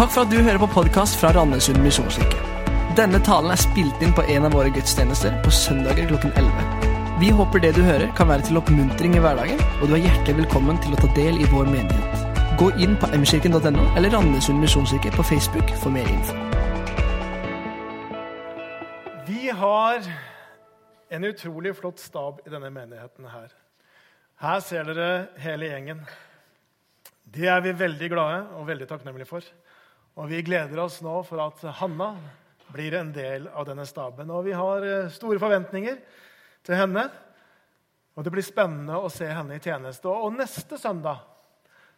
Takk for at du hører på podkast fra Randesund misjonskirke. Denne talen er spilt inn på en av våre gudstjenester på søndager klokken 11. Vi håper det du hører, kan være til oppmuntring i hverdagen, og du er hjertelig velkommen til å ta del i vår menighet. Gå inn på mkirken.no eller Randesund misjonskirke på Facebook for mer info. Vi har en utrolig flott stab i denne menigheten her. Her ser dere hele gjengen. Det er vi veldig glade og veldig takknemlige for. Og vi gleder oss nå for at Hanna blir en del av denne staben. Og vi har eh, store forventninger til henne. Og det blir spennende å se henne i tjeneste. Og neste søndag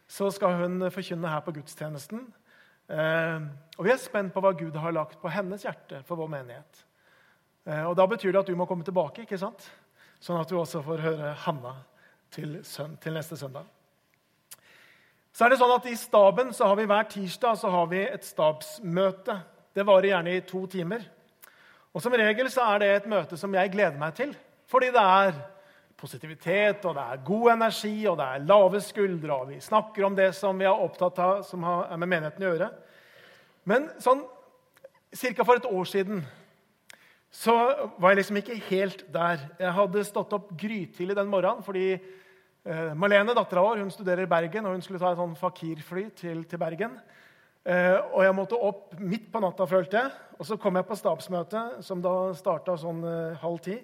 så skal hun forkynne her på gudstjenesten. Eh, og vi er spent på hva Gud har lagt på hennes hjerte for vår menighet. Eh, og Da betyr det at du må komme tilbake, ikke sant? sånn at du også får høre Hanna til, til neste søndag. Så er det sånn at I staben så har vi hver tirsdag så har vi et stabsmøte. Det varer gjerne i to timer. Og Som regel så er det et møte som jeg gleder meg til. Fordi det er positivitet, og det er god energi, og det er lave skuldre. og Vi snakker om det som vi er opptatt av, som har med menigheten å gjøre. Men sånn ca. for et år siden så var jeg liksom ikke helt der. Jeg hadde stått opp grytidlig den morgenen fordi eh, Malene, dattera vår, hun studerer i Bergen, og hun skulle ta et sånn fakirfly til, til Bergen. Eh, og jeg måtte opp midt på natta, følte jeg. Og så kom jeg på stabsmøtet, som da starta sånn eh, halv ti.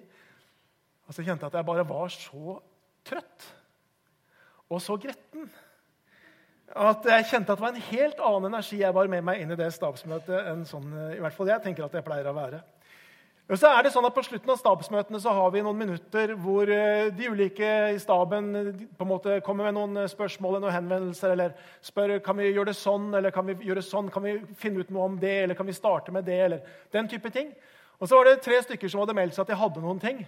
Og så kjente jeg at jeg bare var så trøtt og så gretten at jeg kjente at det var en helt annen energi jeg bar med meg inn i det stabsmøtet enn sånn, eh, i hvert fall jeg tenker at jeg pleier å være. Og så er det sånn at På slutten av stabsmøtene så har vi noen minutter hvor eh, de ulike i staben eh, på en måte kommer med noen eh, spørsmål noen henvendelser. Eller spør kan vi gjøre det sånn, eller kan vi gjøre sånn, kan vi finne ut noe om det, eller kan vi starte med det, eller den type ting. Og så var det tre stykker som hadde meldt seg at de hadde noen ting.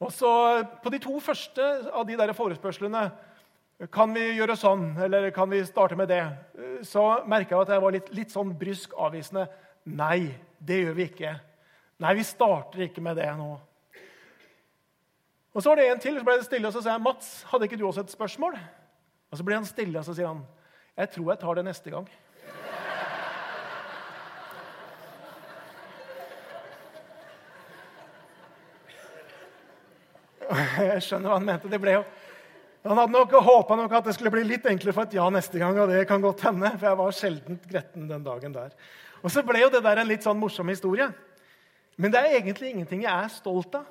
Og så På de to første av de der forespørslene kan vi gjøre sånn, eller kan vi starte med det? Så merka jeg at jeg var litt, litt sånn brysk avvisende. Nei, det gjør vi ikke. Nei, vi starter ikke med det nå. Og Så var det en til, så ble det stille, og så sa jeg, 'Mats, hadde ikke du også et spørsmål?' Og Så ble han stille, og så sier han, 'Jeg tror jeg tar det neste gang'. Jeg skjønner hva han mente. Det ble jo... Han hadde nok håpa at det skulle bli litt enklere for et ja neste gang. og det kan godt hende, for jeg var sjelden gretten den dagen der. Og så ble jo det der en litt sånn morsom historie. Men det er egentlig ingenting jeg er stolt av.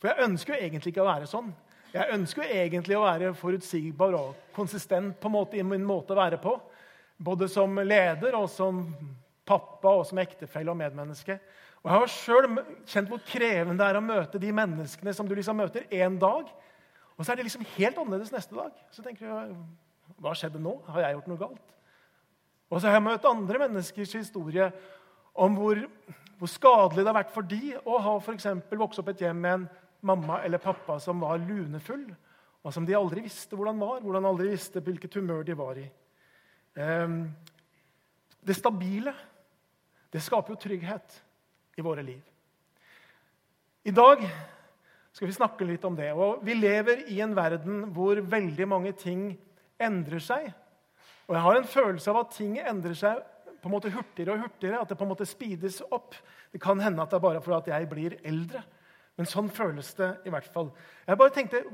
For jeg ønsker jo egentlig ikke å være sånn. Jeg ønsker jo egentlig å være forutsigbar og konsistent på en måte, i min måte å være på. Både som leder og som pappa og som ektefelle og medmenneske. Og Jeg har sjøl kjent hvor krevende det er å møte de menneskene som du liksom møter én dag. Og så er det liksom helt annerledes neste dag. Så tenker du, Hva skjedde nå? Har jeg gjort noe galt? Og så har jeg møtt andre menneskers historie om hvor hvor skadelig det har vært for de å ha for vokst opp et hjem med en mamma eller pappa som var lunefull, og som de aldri visste hvordan var, hvordan aldri visste hvilket humør de var i. Ehm, det stabile det skaper jo trygghet i våre liv. I dag skal vi snakke litt om det. og Vi lever i en verden hvor veldig mange ting endrer seg. Og jeg har en følelse av at ting endrer seg på en måte hurtigere og hurtigere, at det på en måte speedes opp. Det kan hende at det er bare fordi jeg blir eldre. Men sånn føles det i hvert fall. Jeg bare tenkte,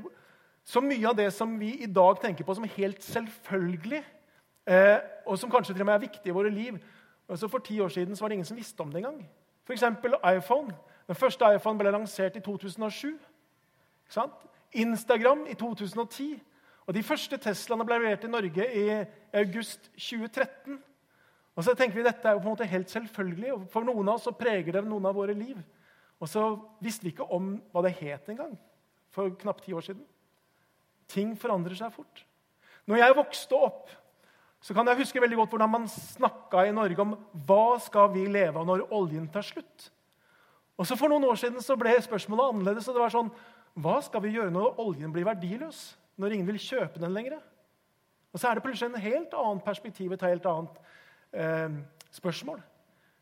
Så mye av det som vi i dag tenker på som helt selvfølgelig, eh, og som kanskje til og med er viktig i våre liv altså For ti år siden var det ingen som visste om det engang. F.eks. iPhone. Den første iPhone ble lansert i 2007. Instagram i 2010. Og De første Teslaene ble levert i Norge i august 2013. Og så tenker vi Dette er jo på en måte helt selvfølgelig, og for noen av oss så preger det noen av våre liv. Og så visste vi ikke om hva det het engang for knapt ti år siden. Ting forandrer seg fort. Når jeg vokste opp, så kan jeg huske veldig godt hvordan man snakka i Norge om hva skal vi leve av når oljen tar slutt. Og så For noen år siden så ble spørsmålet annerledes. og det var sånn, Hva skal vi gjøre når oljen blir verdiløs? Når ingen vil kjøpe den lenger? Og så er det plutselig en helt annet perspektiv, et helt annet eh, spørsmål.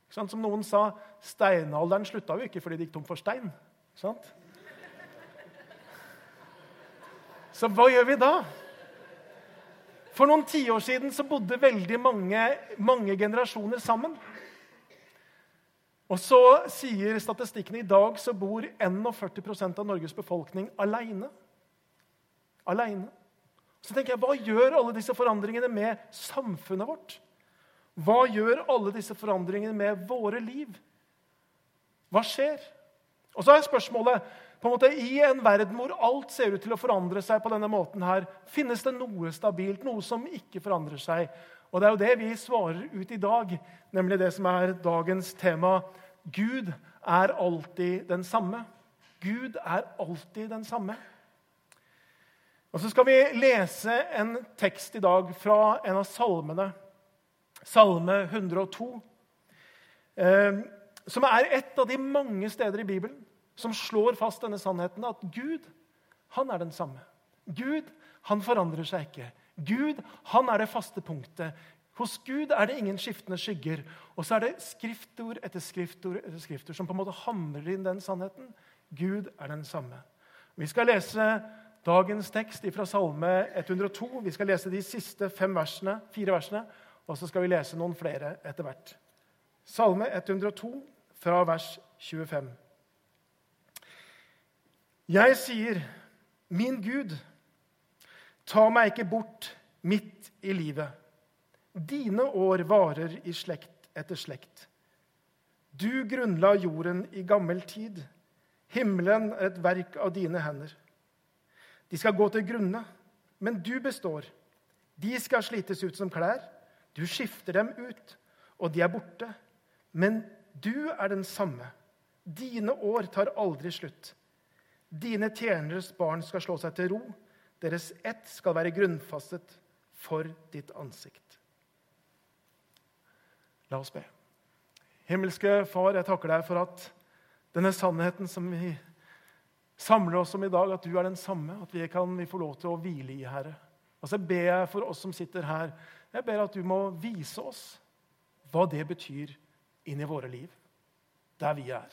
Som noen sa, steinalderen slutta jo ikke fordi det gikk tom for stein. Så hva gjør vi da? For noen tiår siden så bodde veldig mange, mange generasjoner sammen. Og så sier statistikken i dag så bor 41% av Norges befolkning aleine. Aleine. Så tenker jeg, Hva gjør alle disse forandringene med samfunnet vårt? Hva gjør alle disse forandringene med våre liv? Hva skjer? Og så er spørsmålet på en måte, I en verden hvor alt ser ut til å forandre seg på denne måten, her, finnes det noe stabilt, noe som ikke forandrer seg? Og Det er jo det vi svarer ut i dag, nemlig det som er dagens tema. Gud er alltid den samme. Gud er alltid den samme. Og Så skal vi lese en tekst i dag fra en av salmene, Salme 102, eh, som er et av de mange steder i Bibelen som slår fast denne sannheten at Gud, han er den samme. Gud, han forandrer seg ikke. Gud, han er det faste punktet. Hos Gud er det ingen skiftende skygger. Og så er det skriftord etter skriftord etter skriftord som på en måte hamrer inn den sannheten. Gud er den samme. Vi skal lese dagens tekst fra Salme 102. Vi skal lese de siste versene, fire versene, og så skal vi lese noen flere etter hvert. Salme 102 fra vers 25. Jeg sier, 'Min Gud, ta meg ikke bort midt i livet.' Dine år varer i slekt etter slekt. Du grunnla jorden i gammel tid. Himmelen er et verk av dine hender. De skal gå til grunne, men du består. De skal slites ut som klær. Du skifter dem ut, og de er borte. Men du er den samme. Dine år tar aldri slutt. Dine tjeneres barn skal slå seg til ro. Deres ett skal være grunnfastet for ditt ansikt. La oss be. Himmelske Far, jeg takker deg for at denne sannheten som vi samler oss om i dag, at du er den samme, at vi kan vi få lov til å hvile i, Herre. Og så ber jeg for oss som sitter her, jeg ber at du må vise oss hva det betyr inn i våre liv, der vi er.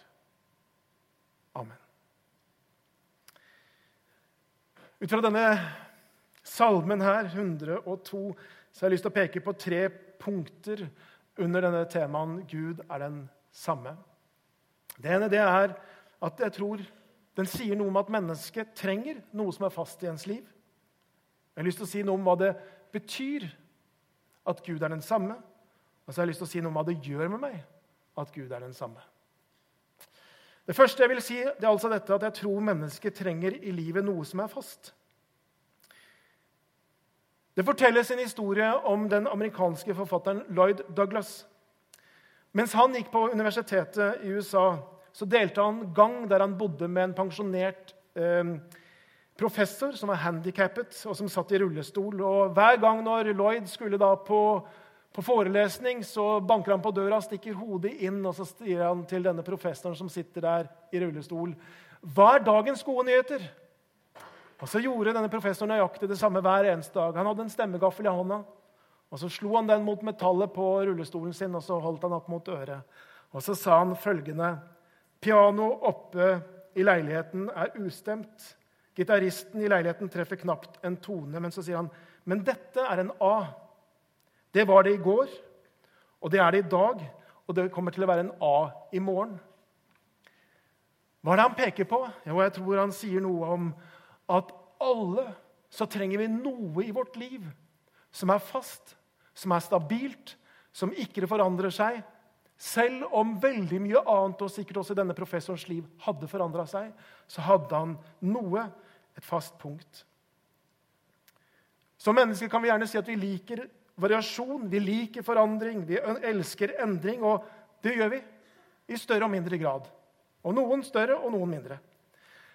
Amen. Ut fra denne salmen her, 102, så har jeg lyst til å peke på tre punkter under denne temaen 'Gud er den samme'. Det ene det er at jeg tror den sier noe om at mennesket trenger noe som er fast i ens liv. Jeg har lyst til å si noe om hva det betyr at Gud er den samme. Og så har jeg lyst til å si noe om hva det gjør med meg at Gud er den samme. Det første jeg vil si, det er altså dette at jeg tror mennesket trenger i livet noe som er fast. Det fortelles en historie om den amerikanske forfatteren Lloyd Douglas. Mens han gikk på universitetet i USA, så delte han gang der han bodde med en pensjonert eh, professor som var handikappet og som satt i rullestol. Og Hver gang når Lloyd skulle da på på forelesning så banker han på døra, stikker hodet inn og så sier han til denne professoren som sitter der i rullestol, 'Hva er dagens gode nyheter?' Og Så gjorde denne professoren nøyaktig det samme hver eneste dag. Han hadde en stemmegaffel i hånda. og Så slo han den mot metallet på rullestolen sin og så holdt han opp mot øret. Og Så sa han følgende.: Piano oppe i leiligheten er ustemt. Gitaristen i leiligheten treffer knapt en tone, men så sier han, 'Men dette er en A'. Det var det i går, og det er det i dag, og det kommer til å være en A i morgen. Hva er det han peker på? Jo, jeg tror han sier noe om at alle så trenger vi noe i vårt liv som er fast, som er stabilt, som ikke forandrer seg. Selv om veldig mye annet og sikkert også denne professorens liv hadde forandra seg, så hadde han noe, et fast punkt. Som mennesker kan vi gjerne si at vi liker variasjon, vi liker forandring, vi elsker endring. Og det gjør vi i større og mindre grad. Og noen større, og noen mindre.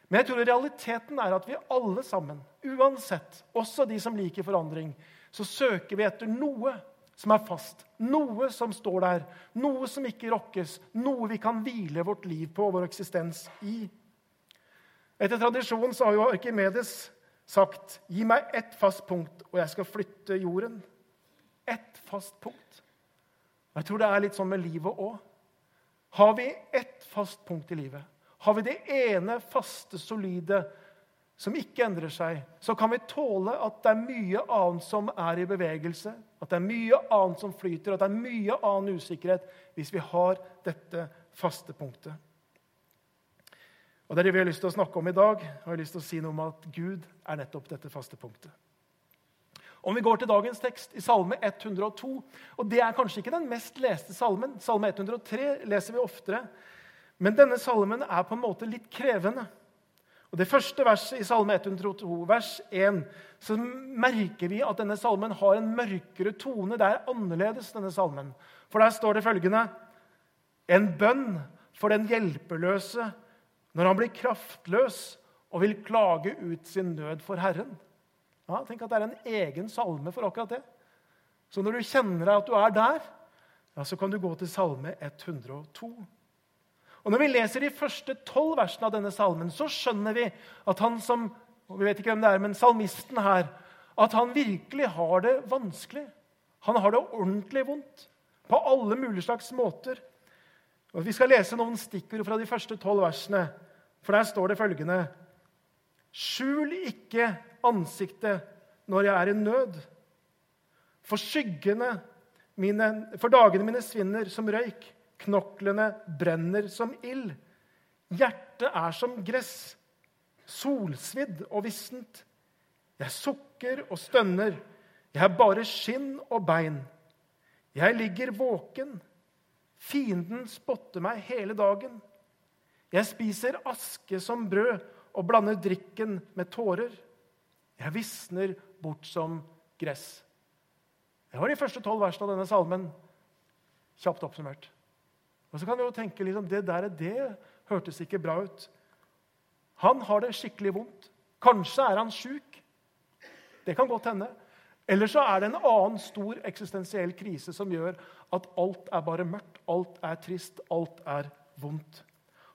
Men jeg tror realiteten er at vi alle sammen, uansett, også de som liker forandring, så søker vi etter noe som er fast, noe som står der, noe som ikke rokkes, noe vi kan hvile vårt liv på og vår eksistens i. Etter tradisjonen har jo Arkimedes sagt, 'Gi meg ett fast punkt, og jeg skal flytte jorden.' ett fast punkt. Jeg tror det er litt sånn med livet òg. Har vi ett fast punkt i livet, har vi det ene faste, solide som ikke endrer seg, så kan vi tåle at det er mye annet som er i bevegelse, at det er mye annet som flyter, at det er mye annen usikkerhet hvis vi har dette faste punktet. Og Det er det vi har lyst til å snakke om i dag. Jeg har lyst til å si noe om at Gud er nettopp dette faste punktet. Om vi går til dagens tekst, i Salme 102 og Det er kanskje ikke den mest leste salmen. Salme 103 leser vi oftere. Men denne salmen er på en måte litt krevende. Og Det første verset i Salme 102, vers 1, så merker vi at denne salmen har en mørkere tone. Det er annerledes, denne salmen. For der står det følgende En bønn for den hjelpeløse når han blir kraftløs og vil klage ut sin nød for Herren. Ja, tenk at det er en egen salme for akkurat det. Så når du kjenner at du er der, ja, så kan du gå til Salme 102. Og Når vi leser de første tolv versene av denne salmen, så skjønner vi at han som og vi vet ikke hvem det er, men salmisten her, at han virkelig har det vanskelig. Han har det ordentlig vondt på alle mulige slags måter. Og Vi skal lese noen stikkord fra de første tolv versene. For der står det følgende Skjul ikke ansiktet når jeg er i nød. For skyggene mine, for dagene mine svinner som røyk. Knoklene brenner som ild. Hjertet er som gress, solsvidd og vissent. Jeg sukker og stønner. Jeg er bare skinn og bein. Jeg ligger våken. Fienden spotter meg hele dagen. Jeg spiser aske som brød og blander drikken med tårer. Jeg visner bort som gress. Det var de første tolv versene av denne salmen. Kjapt oppsummert. Og så kan vi jo tenke liksom, det der det hørtes ikke bra ut. Han har det skikkelig vondt. Kanskje er han sjuk. Det kan godt hende. Eller så er det en annen stor eksistensiell krise som gjør at alt er bare mørkt, alt er trist, alt er vondt.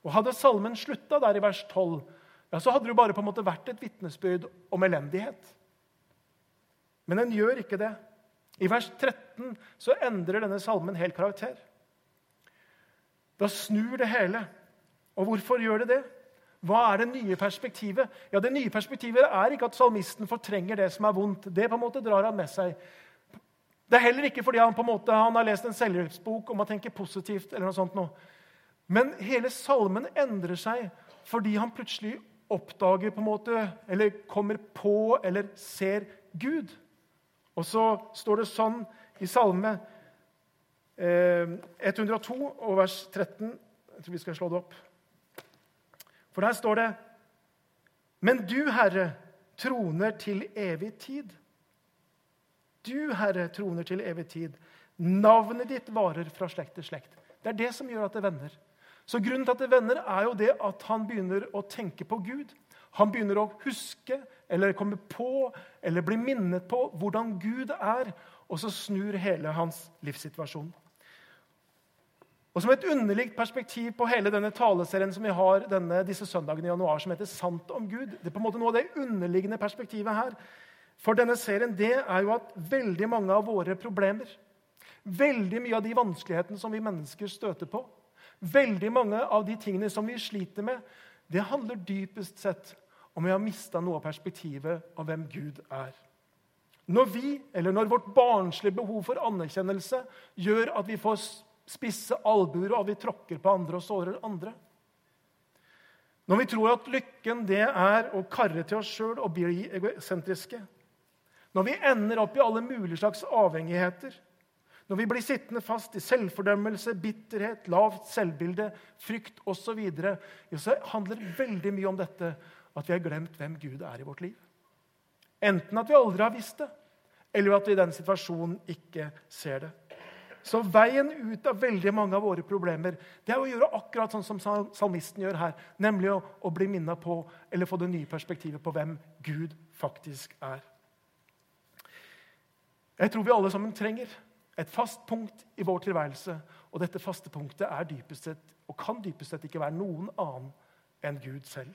Og Hadde salmen slutta der i vers 12, ja, så hadde det jo bare på en måte vært et vitnesbyrd om elendighet. Men den gjør ikke det. I vers 13 så endrer denne salmen helt karakter. Da snur det hele. Og hvorfor gjør det det? Hva er det nye perspektivet? Ja, Det nye perspektivet er ikke at salmisten fortrenger det som er vondt. Det på en måte drar han med seg. Det er heller ikke fordi han på en måte, har lest en selvhjelpsbok om å tenke positivt. eller noe sånt Nå. Men hele salmen endrer seg fordi han plutselig oppdager på en måte, eller kommer på eller ser Gud. Og så står det sånn i Salme 102 eh, og vers 13 Jeg tror vi skal slå det opp. For der står det Men du, Herre, troner til evig tid. Du, Herre, troner til evig tid. Navnet ditt varer fra slekt til slekt. Det er det som gjør at det vender. Så Grunnen til at det vender, er jo det at han begynner å tenke på Gud. Han begynner å huske eller komme på eller bli minnet på hvordan Gud er. Og så snur hele hans livssituasjon. Og Som et underlig perspektiv på hele denne taleserien som vi har denne, disse søndagene i januar, som heter 'Sant om Gud', det er på en måte noe av det underliggende perspektivet her for denne serien, det er jo at veldig mange av våre problemer, veldig mye av de vanskelighetene som vi mennesker støter på, veldig mange av de tingene som vi sliter med, det handler dypest sett om vi har mista noe av perspektivet av hvem Gud er. Når vi, eller når vårt barnslige behov for anerkjennelse gjør at vi får spisse albuer, og at vi tråkker på andre og sårer andre. Når vi tror at lykken det er å karre til oss sjøl og bli egosentriske. Når vi ender opp i alle mulige slags avhengigheter. Når vi blir sittende fast i selvfordømmelse, bitterhet, lavt selvbilde, frykt osv., så, så handler veldig mye om dette at vi har glemt hvem Gud er i vårt liv. Enten at vi aldri har visst det, eller at vi i den situasjonen ikke ser det. Så veien ut av veldig mange av våre problemer det er å gjøre akkurat sånn som salmisten gjør her, nemlig å, å bli minna på eller få det nye perspektivet på hvem Gud faktisk er. Jeg tror vi alle sammen trenger et fast punkt i vår tilværelse. Og dette faste punktet er dypest sett, og kan dypest sett ikke være noen annen enn Gud selv.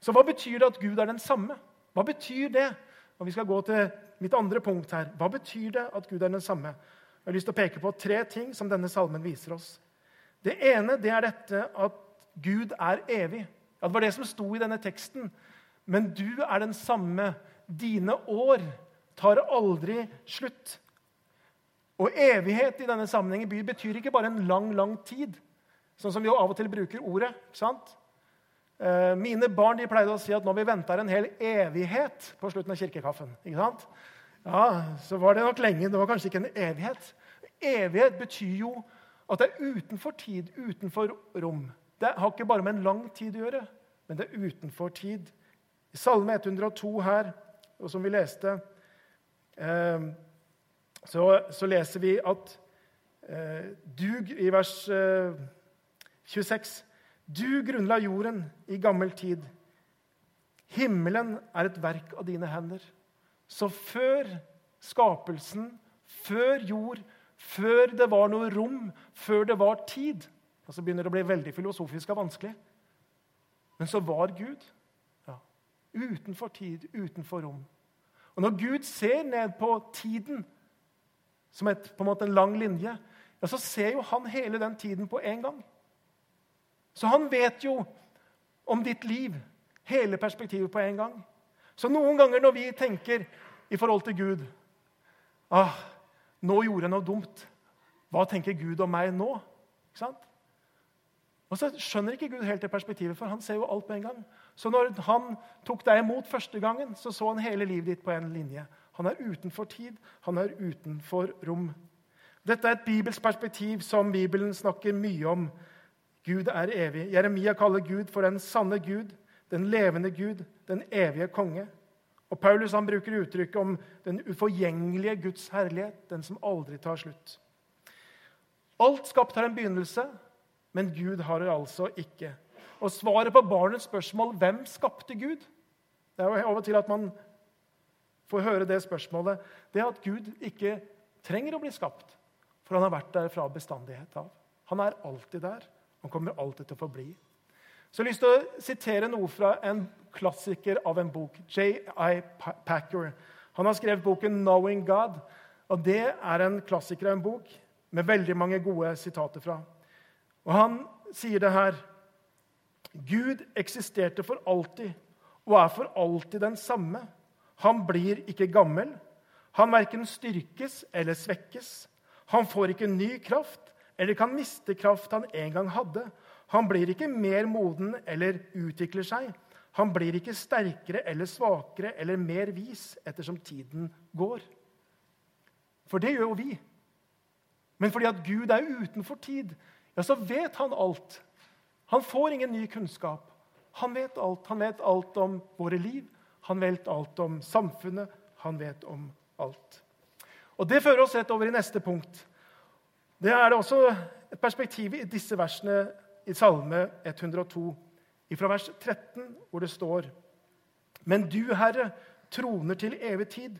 Så hva betyr det at Gud er den samme? Hva betyr det? Og Vi skal gå til mitt andre punkt her. Hva betyr det at Gud er den samme? Jeg har lyst til å peke på tre ting som denne salmen viser oss. Det ene det er dette at Gud er evig. Ja, det var det som sto i denne teksten. men du er den samme. Dine år tar aldri slutt. Og evighet i denne sammenhengen betyr ikke bare en lang, lang tid, sånn som vi jo av og til bruker ordet. ikke sant? Eh, mine barn de pleide å si at når vi venter en hel evighet på slutten av kirkekaffen ikke sant? Ja, Så var det nok lenge. Det var kanskje ikke en evighet. Evighet betyr jo at det er utenfor tid, utenfor rom. Det har ikke bare med en lang tid å gjøre, men det er utenfor tid. I Salme 102 her, og som vi leste, så, så leser vi at eh, du i vers 26 du grunnla jorden i gammel tid. Himmelen er et verk av dine hender. Så før skapelsen, før jord, før det var noe rom, før det var tid og Så begynner det å bli veldig filosofisk og vanskelig. Men så var Gud. Ja, utenfor tid, utenfor rom. Og når Gud ser ned på tiden som et, på en måte en lang linje, ja, så ser jo han hele den tiden på en gang. Så han vet jo om ditt liv, hele perspektivet på en gang. Så noen ganger når vi tenker i forhold til Gud ah, 'Nå gjorde jeg noe dumt.' Hva tenker Gud om meg nå? Ikke sant? Og så skjønner ikke Gud helt det perspektivet, for han ser jo alt på en gang. Så når han tok deg imot første gangen, så så han hele livet ditt på en linje. Han er utenfor tid, han er utenfor rom. Dette er et bibelsk perspektiv som Bibelen snakker mye om. Gud er evig. Jeremia kaller Gud for den sanne Gud, den levende Gud, den evige konge. Og Paulus han bruker uttrykket om den uforgjengelige Guds herlighet, den som aldri tar slutt. Alt skapt har en begynnelse, men Gud har det altså ikke. Og svaret på barnets spørsmål 'Hvem skapte Gud?' Det er jo og til at man får høre det spørsmålet. Det er at Gud ikke trenger å bli skapt, for han har vært der fra bestandighet av. Han er alltid der. Han kommer alltid til å forbli. Så jeg har lyst til å sitere noe fra en klassiker av en bok. J.I. Packer. Han har skrevet boken 'Knowing God'. og Det er en klassiker av en bok med veldig mange gode sitater fra. Og Han sier det her Gud eksisterte for alltid og er for alltid den samme. Han blir ikke gammel. Han verken styrkes eller svekkes. Han får ikke ny kraft eller kan miste kraft han en gang hadde. Han blir ikke mer moden eller utvikler seg. Han blir ikke sterkere eller svakere eller mer vis ettersom tiden går. For det gjør jo vi. Men fordi at Gud er utenfor tid, ja, så vet han alt. Han får ingen ny kunnskap. Han vet alt. Han vet alt om våre liv, han vet alt om samfunnet, han vet om alt. Og Det fører oss rett over i neste punkt. Det er det også et perspektiv i disse versene i Salme 102, fra vers 13, hvor det står Men du, Herre, troner til evig tid.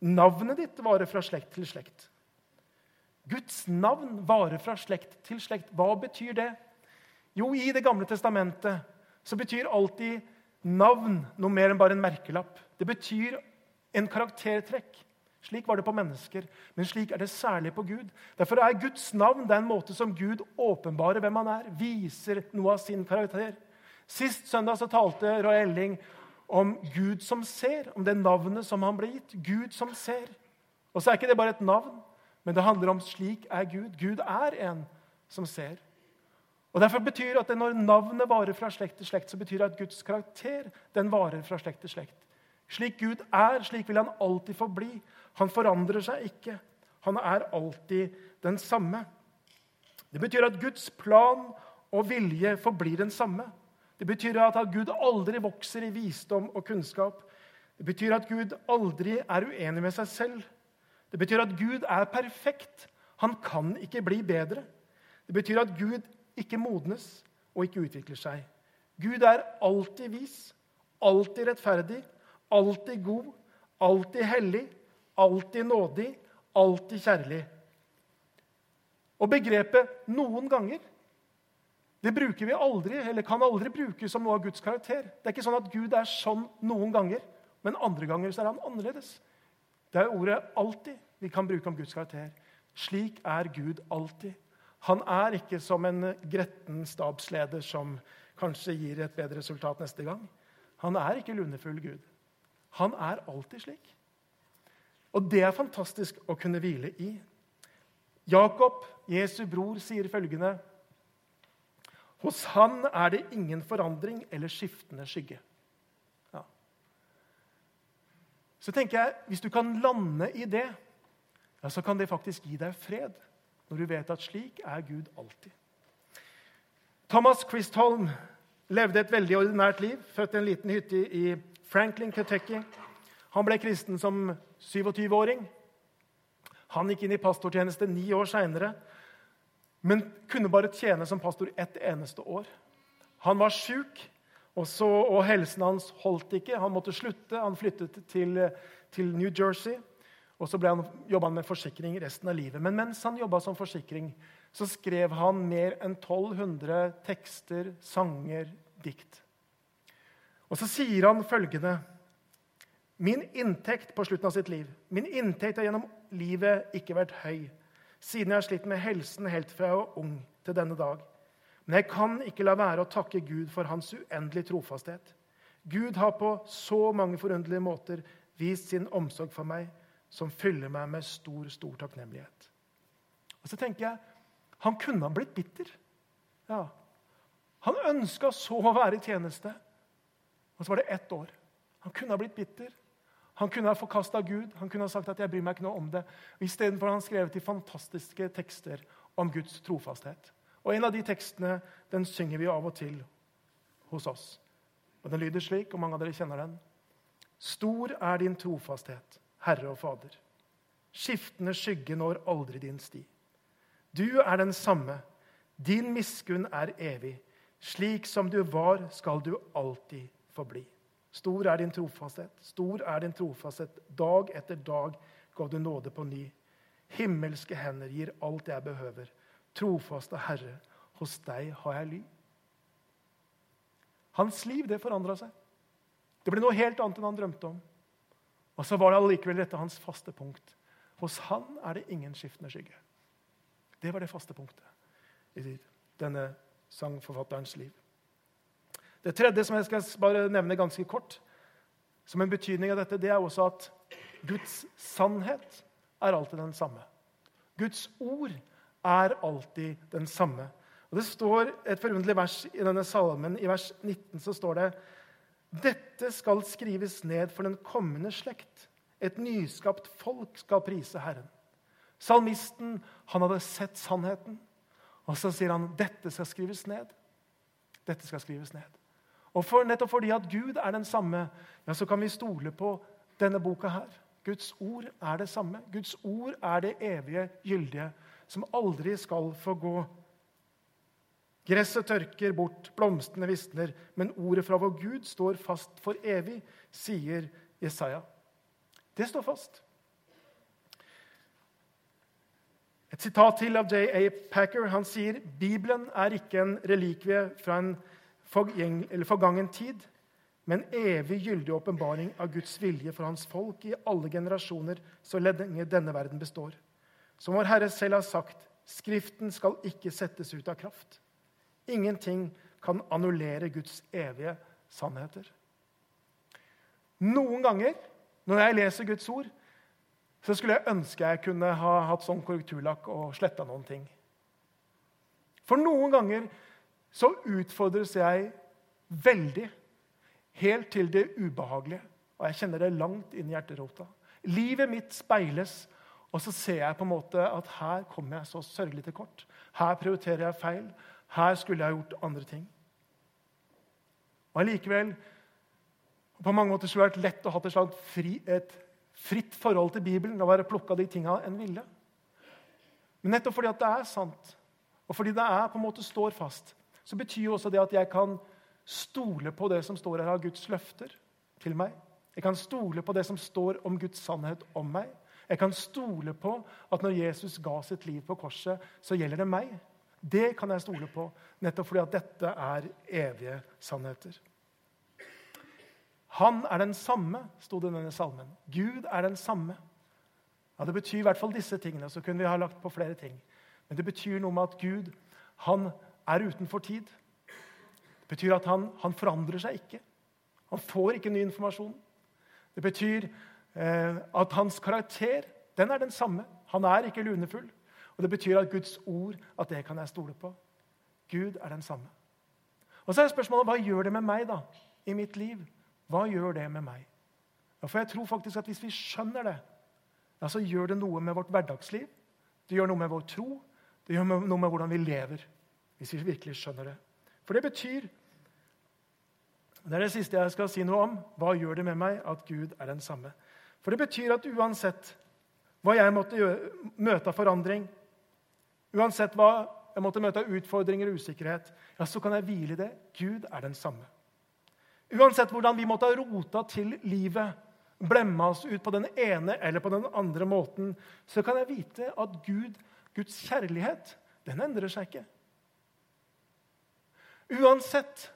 Navnet ditt varer fra slekt til slekt. Guds navn varer fra slekt til slekt. Hva betyr det? Jo, i Det gamle testamentet så betyr alltid navn noe mer enn bare en merkelapp. Det betyr en karaktertrekk. Slik var det på mennesker, men slik er det særlig på Gud. Derfor er Guds navn den måte som Gud åpenbarer hvem han er, viser noe av sin karakter. Sist søndag så talte Roy Elling om Gud som ser, om det navnet som han ble gitt. Gud som ser. Og så er ikke det bare et navn, men det handler om slik er Gud. Gud er en som ser. Og Derfor betyr at Når navnet varer fra slekt til slekt, så betyr det at Guds karakter den varer fra slekt til slekt. Slik Gud er, slik vil han alltid forbli. Han forandrer seg ikke. Han er alltid den samme. Det betyr at Guds plan og vilje forblir den samme. Det betyr at Gud aldri vokser i visdom og kunnskap. Det betyr at Gud aldri er uenig med seg selv. Det betyr at Gud er perfekt. Han kan ikke bli bedre. Det betyr at Gud ikke modnes og ikke utvikler seg. Gud er alltid vis, alltid rettferdig, alltid god, alltid hellig, alltid nådig, alltid kjærlig. Og begrepet 'noen ganger' det bruker vi aldri, eller kan aldri brukes som noe av Guds karakter. Det er ikke sånn at Gud er sånn noen ganger, men andre ganger så er han annerledes. Det er ordet 'alltid' vi kan bruke om Guds karakter. Slik er Gud alltid. Han er ikke som en gretten stabsleder som kanskje gir et bedre resultat neste gang. Han er ikke lunefull Gud. Han er alltid slik. Og det er fantastisk å kunne hvile i. Jakob, Jesu bror, sier følgende Hos han er det ingen forandring eller skiftende skygge. Ja. Så tenker jeg, Hvis du kan lande i det, ja, så kan det faktisk gi deg fred. Når du vet at slik er Gud alltid. Thomas Christholm levde et veldig ordinært liv. Født i en liten hytte i Franklin, Kentucky. Han ble kristen som 27-åring. Han gikk inn i pastortjeneste ni år seinere, men kunne bare tjene som pastor ett eneste år. Han var sjuk, og, og, helsen hans holdt ikke. Han måtte slutte. Han flyttet til, til New Jersey. Og så han, jobba han med forsikring resten av livet. Men mens han jobba som forsikring, så skrev han mer enn 1200 tekster, sanger, dikt. Og så sier han følgende Min inntekt på slutten av sitt liv Min inntekt har gjennom livet ikke vært høy, siden jeg har slitt med helsen helt fra jeg var ung til denne dag. Men jeg kan ikke la være å takke Gud for hans uendelige trofasthet. Gud har på så mange forunderlige måter vist sin omsorg for meg, som fyller meg med stor, stor takknemlighet. Og så tenker jeg han kunne ha blitt bitter. Ja. Han ønska så å være i tjeneste, og så var det ett år. Han kunne ha blitt bitter. Han kunne ha forkasta Gud. Han kunne ha sagt at 'jeg bryr meg ikke noe om det'. Istedenfor har han skrevet de fantastiske tekster om Guds trofasthet. Og En av de tekstene den synger vi av og til hos oss. Og Den lyder slik, og mange av dere kjenner den. Stor er din trofasthet, Herre og Fader. Skiftende skygge når aldri din sti. Du er den samme. Din miskunn er evig. Slik som du var, skal du alltid forbli. Stor er din trofasthet, stor er din trofasthet. Dag etter dag gav du nåde på ny. Himmelske hender gir alt jeg behøver. Trofaste Herre, hos deg har jeg ly. Hans liv det forandra seg. Det ble noe helt annet enn han drømte om. Og så var det allikevel dette hans faste punkt. Hos han er det ingen skiftende skygge. Det var det faste punktet i denne sangforfatterens liv. Det tredje som jeg skal bare nevne ganske kort, som en betydning av dette, det er også at Guds sannhet er alltid den samme. Guds ord er alltid den samme. Og Det står et forunderlig vers i denne salmen. I vers 19 så står det dette skal skrives ned for den kommende slekt. Et nyskapt folk skal prise Herren. Salmisten han hadde sett sannheten, og så sier han dette skal skrives ned. Dette skal skrives ned. Og for, Nettopp fordi at Gud er den samme, ja, så kan vi stole på denne boka her. Guds ord er det samme. Guds ord er det evige, gyldige, som aldri skal få gå. Gresset tørker bort, blomstene visner, men ordet fra vår Gud står fast for evig, sier Jesaja. Det står fast. Et sitat til av J.A. Packer. Han sier Bibelen er ikke en relikvie fra en forgangen tid, men evig gyldig åpenbaring av Guds vilje for hans folk i alle generasjoner, så lenge denne verden består. Som vår Herre selv har sagt, Skriften skal ikke settes ut av kraft. Ingenting kan annullere Guds evige sannheter. Noen ganger når jeg leser Guds ord, så skulle jeg ønske jeg kunne ha hatt sånn korrekturlakk og sletta noen ting. For noen ganger så utfordres jeg veldig. Helt til det ubehagelige. Og jeg kjenner det langt inn i hjerterota. Livet mitt speiles, og så ser jeg på en måte at her kommer jeg så sørgelig til kort. Her prioriterer jeg feil. Her skulle jeg gjort andre ting. Og allikevel På mange måter skulle det vært lett å ha et, fri, et fritt forhold til Bibelen og være plukka de tinga en ville. Men nettopp fordi det er sant, og fordi det er på en måte står fast, så betyr jo også det at jeg kan stole på det som står her av Guds løfter til meg. Jeg kan stole på det som står om Guds sannhet om meg. Jeg kan stole på at når Jesus ga sitt liv på korset, så gjelder det meg. Det kan jeg stole på, nettopp fordi at dette er evige sannheter. Han er den samme, sto det i denne salmen. Gud er den samme. Ja, Det betyr i hvert fall disse tingene. Så kunne vi ha lagt på flere ting. Men det betyr noe med at Gud han er utenfor tid. Det betyr at han, han forandrer seg ikke. Han får ikke ny informasjon. Det betyr eh, at hans karakter den er den samme. Han er ikke lunefull. Og det betyr at Guds ord at det kan jeg stole på. Gud er den samme. Og så er spørsmålet hva gjør det med meg da, i mitt liv? Hva gjør det med meg? For jeg tror faktisk at Hvis vi skjønner det, ja, så gjør det noe med vårt hverdagsliv. Det gjør noe med vår tro. Det gjør noe med hvordan vi lever. Hvis vi virkelig skjønner det. For det betyr Det er det siste jeg skal si noe om. Hva gjør det med meg at Gud er den samme? For det betyr at uansett hva jeg måtte gjøre, møte av forandring, uansett hva jeg måtte møte av utfordringer og usikkerhet, ja, så kan jeg hvile i det. Gud er den samme. Uansett hvordan vi måtte ha rota til livet, blemma oss ut på den ene eller på den andre måten, så kan jeg vite at Gud, Guds kjærlighet, den endrer seg ikke. Uansett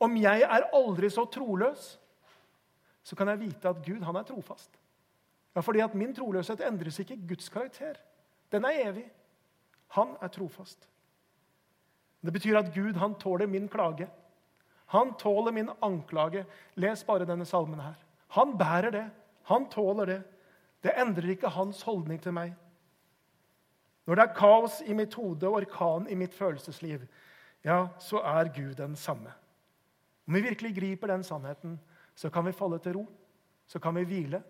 om jeg er aldri så troløs, så kan jeg vite at Gud han er trofast. Ja, fordi at Min troløshet endres ikke Guds karakter. Den er evig. Han er trofast. Det betyr at Gud han tåler min klage. Han tåler min anklage. Les bare denne salmen her. Han bærer det. Han tåler det. Det endrer ikke hans holdning til meg. Når det er kaos i mitt hode og orkan i mitt følelsesliv, ja, så er Gud den samme. Om vi virkelig griper den sannheten, så kan vi falle til ro. Så kan vi hvile.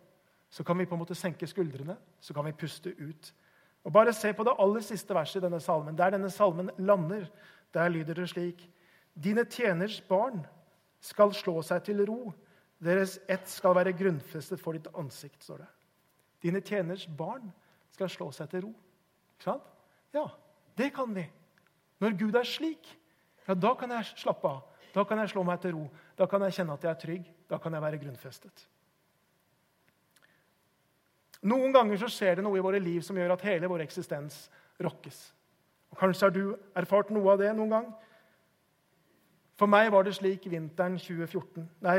Så kan vi på en måte senke skuldrene. Så kan vi puste ut. Og Bare se på det aller siste verset i denne salmen. Der denne salmen lander, der lyder det slik Dine tjeners barn skal slå seg til ro. Deres ett skal være grunnfestet for ditt ansikt, står det. Dine tjeners barn skal slå seg til ro. Ikke sant? Ja, det kan vi. Når Gud er slik, ja, da kan jeg slappe av. Da kan jeg slå meg til ro. Da kan jeg kjenne at jeg er trygg. Da kan jeg være grunnfestet. Noen ganger så skjer det noe i våre liv som gjør at hele vår eksistens rokkes. Og Kanskje har du erfart noe av det noen gang. For meg var det slik vinteren 2014, nei,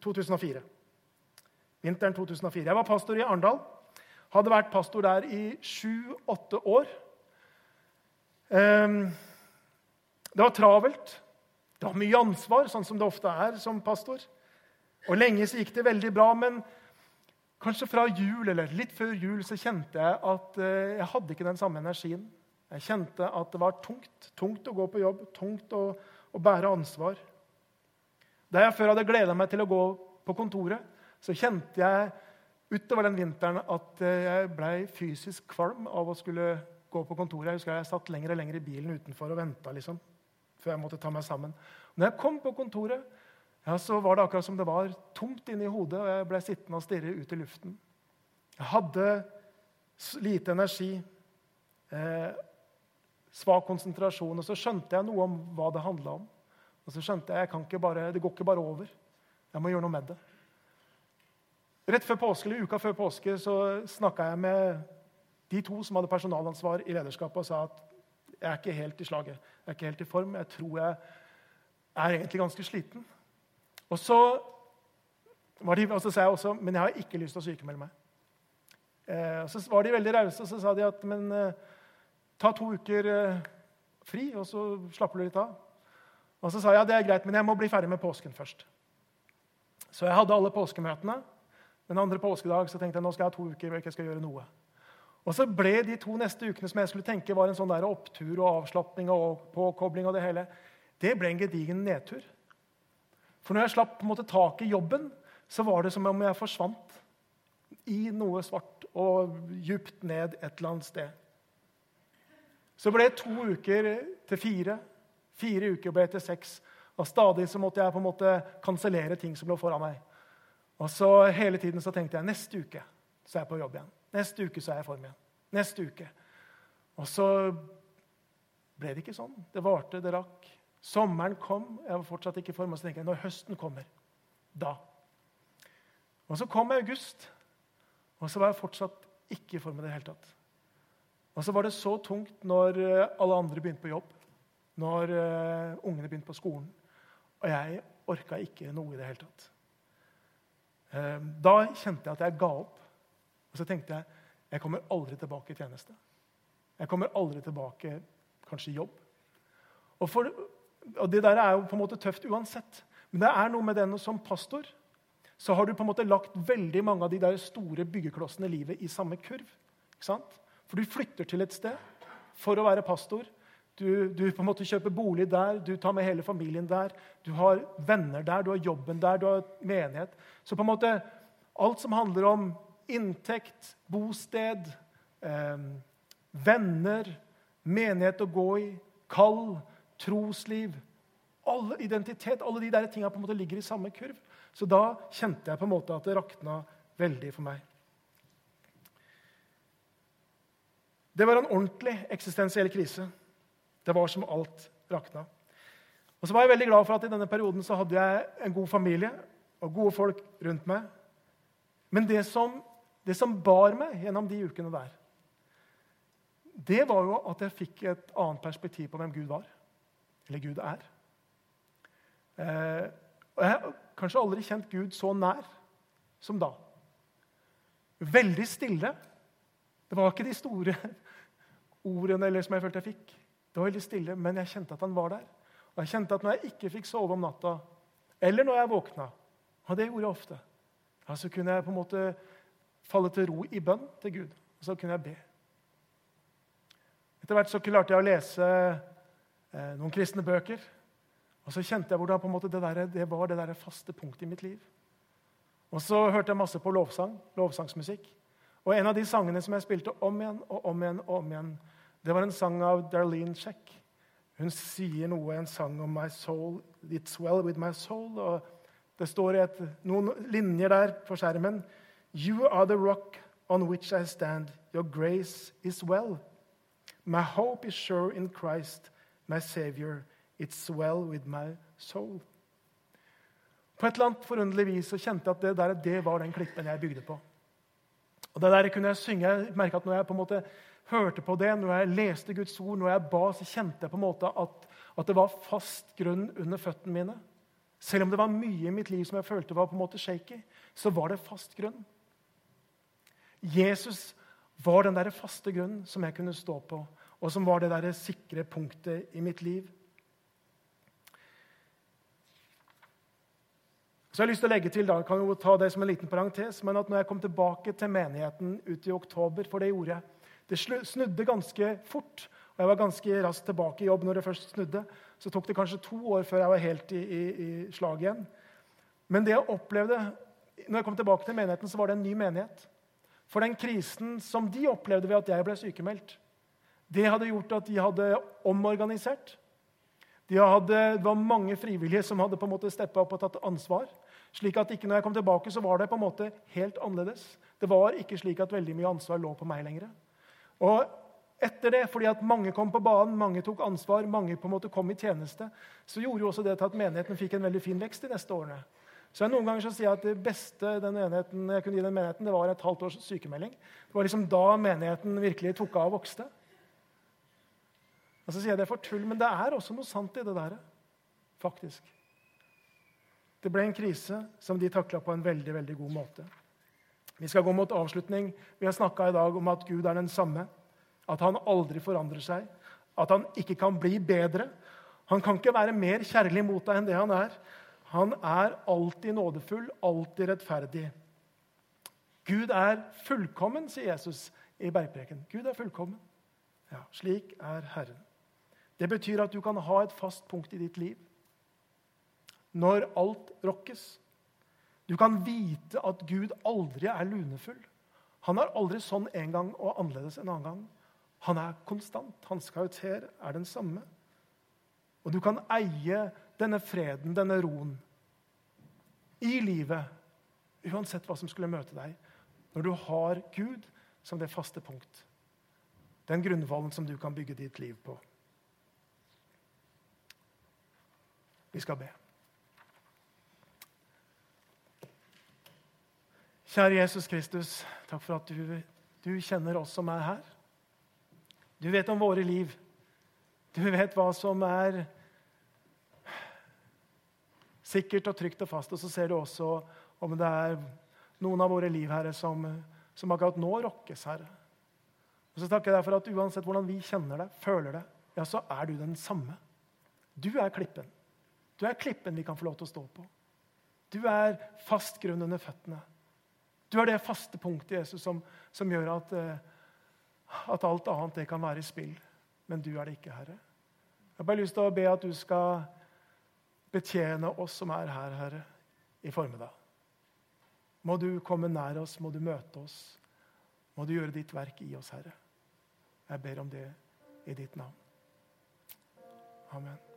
2004. Vinteren 2004. Jeg var pastor i Arendal. Hadde vært pastor der i sju-åtte år. Ehm, det var travelt. Det var mye ansvar, sånn som det ofte er som pastor. Og Lenge så gikk det veldig bra, men kanskje fra jul eller litt før jul så kjente jeg at eh, jeg hadde ikke den samme energien. Jeg kjente at det var tungt. Tungt å gå på jobb, tungt å, å bære ansvar. Da jeg før hadde gleda meg til å gå på kontoret, så kjente jeg utover den vinteren at eh, jeg blei fysisk kvalm av å skulle gå på kontoret. Jeg husker jeg satt lenger og lenger i bilen utenfor og venta. Liksom før jeg måtte ta meg sammen. Når jeg kom på kontoret, ja, så var det akkurat som det var tomt inni hodet, og jeg ble sittende og stirre ut i luften. Jeg hadde lite energi, eh, svak konsentrasjon, og så skjønte jeg noe om hva det handla om. Og så skjønte jeg at det går ikke bare over. Jeg må gjøre noe med det. Rett før påske, eller Uka før påske så snakka jeg med de to som hadde personalansvar i lederskapet, og sa at jeg er ikke helt i slaget. Jeg er ikke helt i form. Jeg tror jeg er egentlig ganske sliten. Og så, de, og så sa jeg også men jeg har ikke lyst til å sykemelde meg. Eh, Så var de veldig rause og så sa de at men eh, ta to uker eh, fri, og så slapper du litt av. Og så sa jeg ja, det er greit, men jeg må bli ferdig med påsken først. Så jeg hadde alle påskemøtene. Den andre påskedag så tenkte jeg nå skal jeg ha to uker hvor jeg ikke skal gjøre noe. Og så ble de to neste ukene som jeg skulle tenke var en sånn der opptur og avslapning og påkobling, og det hele, det ble en gedigen nedtur. For når jeg slapp på en måte tak i jobben, så var det som om jeg forsvant i noe svart og djupt ned et eller annet sted. Så ble det to uker til fire. Fire uker ble til seks. Og stadig så måtte jeg på en måte kansellere ting som lå foran meg. Og så hele tiden så tenkte jeg neste uke så er jeg på jobb igjen. Neste uke så er jeg i form igjen. Neste uke. Og så ble det ikke sånn. Det varte, det rakk. Sommeren kom, jeg var fortsatt ikke i form. Og så tenker jeg når høsten kommer, da. Og så kom august, og så var jeg fortsatt ikke i form i det hele tatt. Og så var det så tungt når eh, alle andre begynte på jobb, når uh, ungene begynte på skolen. Og jeg orka ikke noe i det hele tatt. Uh, da kjente jeg at jeg ga opp. Og så tenkte jeg jeg kommer aldri tilbake i tjeneste. Jeg kommer aldri tilbake kanskje i jobb. Og, for, og, Det der er jo på en måte tøft uansett. Men det er noe med den som pastor så har du på en måte lagt veldig mange av de der store byggeklossene i livet i samme kurv. Ikke sant? For du flytter til et sted for å være pastor. Du, du, på en måte kjøper bolig der, du tar med hele familien der. Du har venner der, du har jobben der, du har menighet. Så på en måte alt som handler om inntekt, bosted, eh, venner, menighet å gå i, kall, trosliv alle, Identitet, alle de der tinga ligger i samme kurv. Så da kjente jeg på en måte at det rakna veldig for meg. Det var en ordentlig eksistensiell krise. Det var som alt rakna. Og så var jeg veldig glad for at i denne perioden så hadde jeg en god familie og gode folk rundt meg. Men det som, det som bar meg gjennom de ukene der, det var jo at jeg fikk et annet perspektiv på hvem Gud var. Eller Gud er. Eh, og Jeg har kanskje aldri kjent Gud så nær som da. Veldig stille. Det var ikke de store ordene eller som jeg følte jeg fikk. Det var veldig stille, Men jeg kjente at han var der. Og jeg kjente at når jeg ikke fikk sove om natta, eller når jeg våkna, og det gjorde jeg ofte, ja, så kunne jeg på en måte falle til ro i bønn til Gud. Og så kunne jeg be. Etter hvert så klarte jeg å lese eh, noen kristne bøker. Og så kjente jeg hvordan måte, det, der, det, var det der faste punktet i mitt liv. Og så hørte jeg masse på lovsang, lovsangsmusikk. Og en av de sangene som jeg spilte om igjen og om igjen, og om igjen, det var en sang av Darlene Check. Hun sier noe i en sang om 'My soul, it's well with my soul'. og Det står et, noen linjer der på skjermen. 'You are the rock on which I stand. Your grace is well.' 'My hope is sure in Christ, my Savior.' It's well with my soul. På et eller annet forunderlig vis så kjente jeg at det, der, det var den klippen jeg bygde på. Og det der kunne Jeg synge, jeg merket at når jeg på en måte hørte på det, når jeg leste Guds ord, når jeg ba, så kjente jeg på en måte at, at det var fast grunn under føttene mine. Selv om det var mye i mitt liv som jeg følte var på en måte shaky, så var det fast grunn. Jesus var den der faste grunnen som jeg kunne stå på, og som var det der sikre punktet i mitt liv. Så jeg har lyst til å legge til, da, kan jo ta det som en liten parentes, men at når jeg kom tilbake til menigheten ut i oktober, for det gjorde jeg Det snudde ganske fort, og jeg var ganske raskt tilbake i jobb når det først snudde. Så tok det kanskje to år før jeg var helt i, i, i slag igjen. Men det jeg opplevde når jeg kom tilbake til menigheten, så var det en ny menighet. For den krisen som de opplevde ved at jeg ble sykemeldt, det hadde gjort at de hadde omorganisert. De hadde, det var mange frivillige som hadde på en måte steppa opp og tatt ansvar. Slik at ikke når jeg kom tilbake, så var det på en måte helt annerledes. Det var ikke slik at veldig mye ansvar lå på meg lenger. Og etter det, fordi at mange kom på banen, mange tok ansvar, mange på en måte kom i tjeneste, så gjorde jo også det til at menigheten fikk en veldig fin vekst de neste årene. Så jeg Noen ganger så sier jeg at det beste den enheten, jeg kunne gi den menigheten, det var et halvt års sykemelding. Det var liksom da menigheten virkelig tok av og vokste. Og så sier jeg det er for tull, men det er også noe sant i det der. Faktisk. Det ble en krise som de takla på en veldig veldig god måte. Vi skal gå mot avslutning. Vi har snakka i dag om at Gud er den samme. At han aldri forandrer seg. At han ikke kan bli bedre. Han kan ikke være mer kjærlig mot deg enn det han er. Han er alltid nådefull, alltid rettferdig. Gud er fullkommen, sier Jesus i bergpreken. Gud er fullkommen. Ja, slik er Herren. Det betyr at du kan ha et fast punkt i ditt liv når alt rokkes. Du kan vite at Gud aldri er lunefull. Han er aldri sånn en gang og annerledes en annen gang. Han er konstant. Hans karakter er den samme. Og du kan eie denne freden, denne roen, i livet, uansett hva som skulle møte deg, når du har Gud som det faste punkt. Den grunnvollen som du kan bygge ditt liv på. Vi skal be. Kjære Jesus Kristus, takk for at du, du, kjenner oss som er her. Du vet om våre liv. Du vet hva som er sikkert og trygt og fast. Og så ser du også om det er noen av våre liv Herre, som, som akkurat nå rokkes, Herre. Og så takker jeg deg for at uansett hvordan vi kjenner det, føler det, ja, så er du den samme. Du er klippen. Du er klippen vi kan få lov til å stå på. Du er fast grunn under føttene. Du er det faste punktet, Jesus, som, som gjør at, eh, at alt annet det kan være i spill. Men du er det ikke, Herre. Jeg har bare lyst til å be at du skal betjene oss som er her, Herre, i formiddag. Må du komme nær oss, må du møte oss. Må du gjøre ditt verk i oss, Herre. Jeg ber om det i ditt navn. Amen.